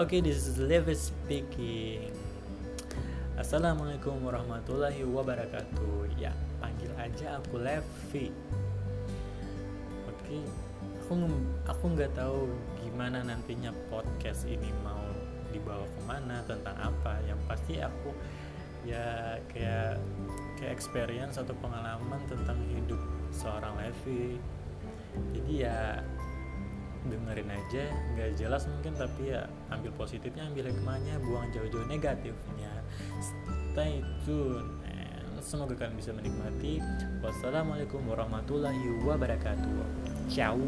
Oke, okay, this is Levi speaking. Assalamualaikum warahmatullahi wabarakatuh. Ya, panggil aja aku Levi. Oke, okay. aku aku nggak tahu gimana nantinya podcast ini mau dibawa ke mana tentang apa. Yang pasti aku ya kayak kayak experience atau pengalaman tentang hidup seorang Levi jadi ya dengerin aja nggak jelas mungkin tapi ya ambil positifnya ambil hikmahnya buang jauh-jauh negatifnya. Stay tune and semoga kalian bisa menikmati. Wassalamualaikum warahmatullahi wabarakatuh. Ciao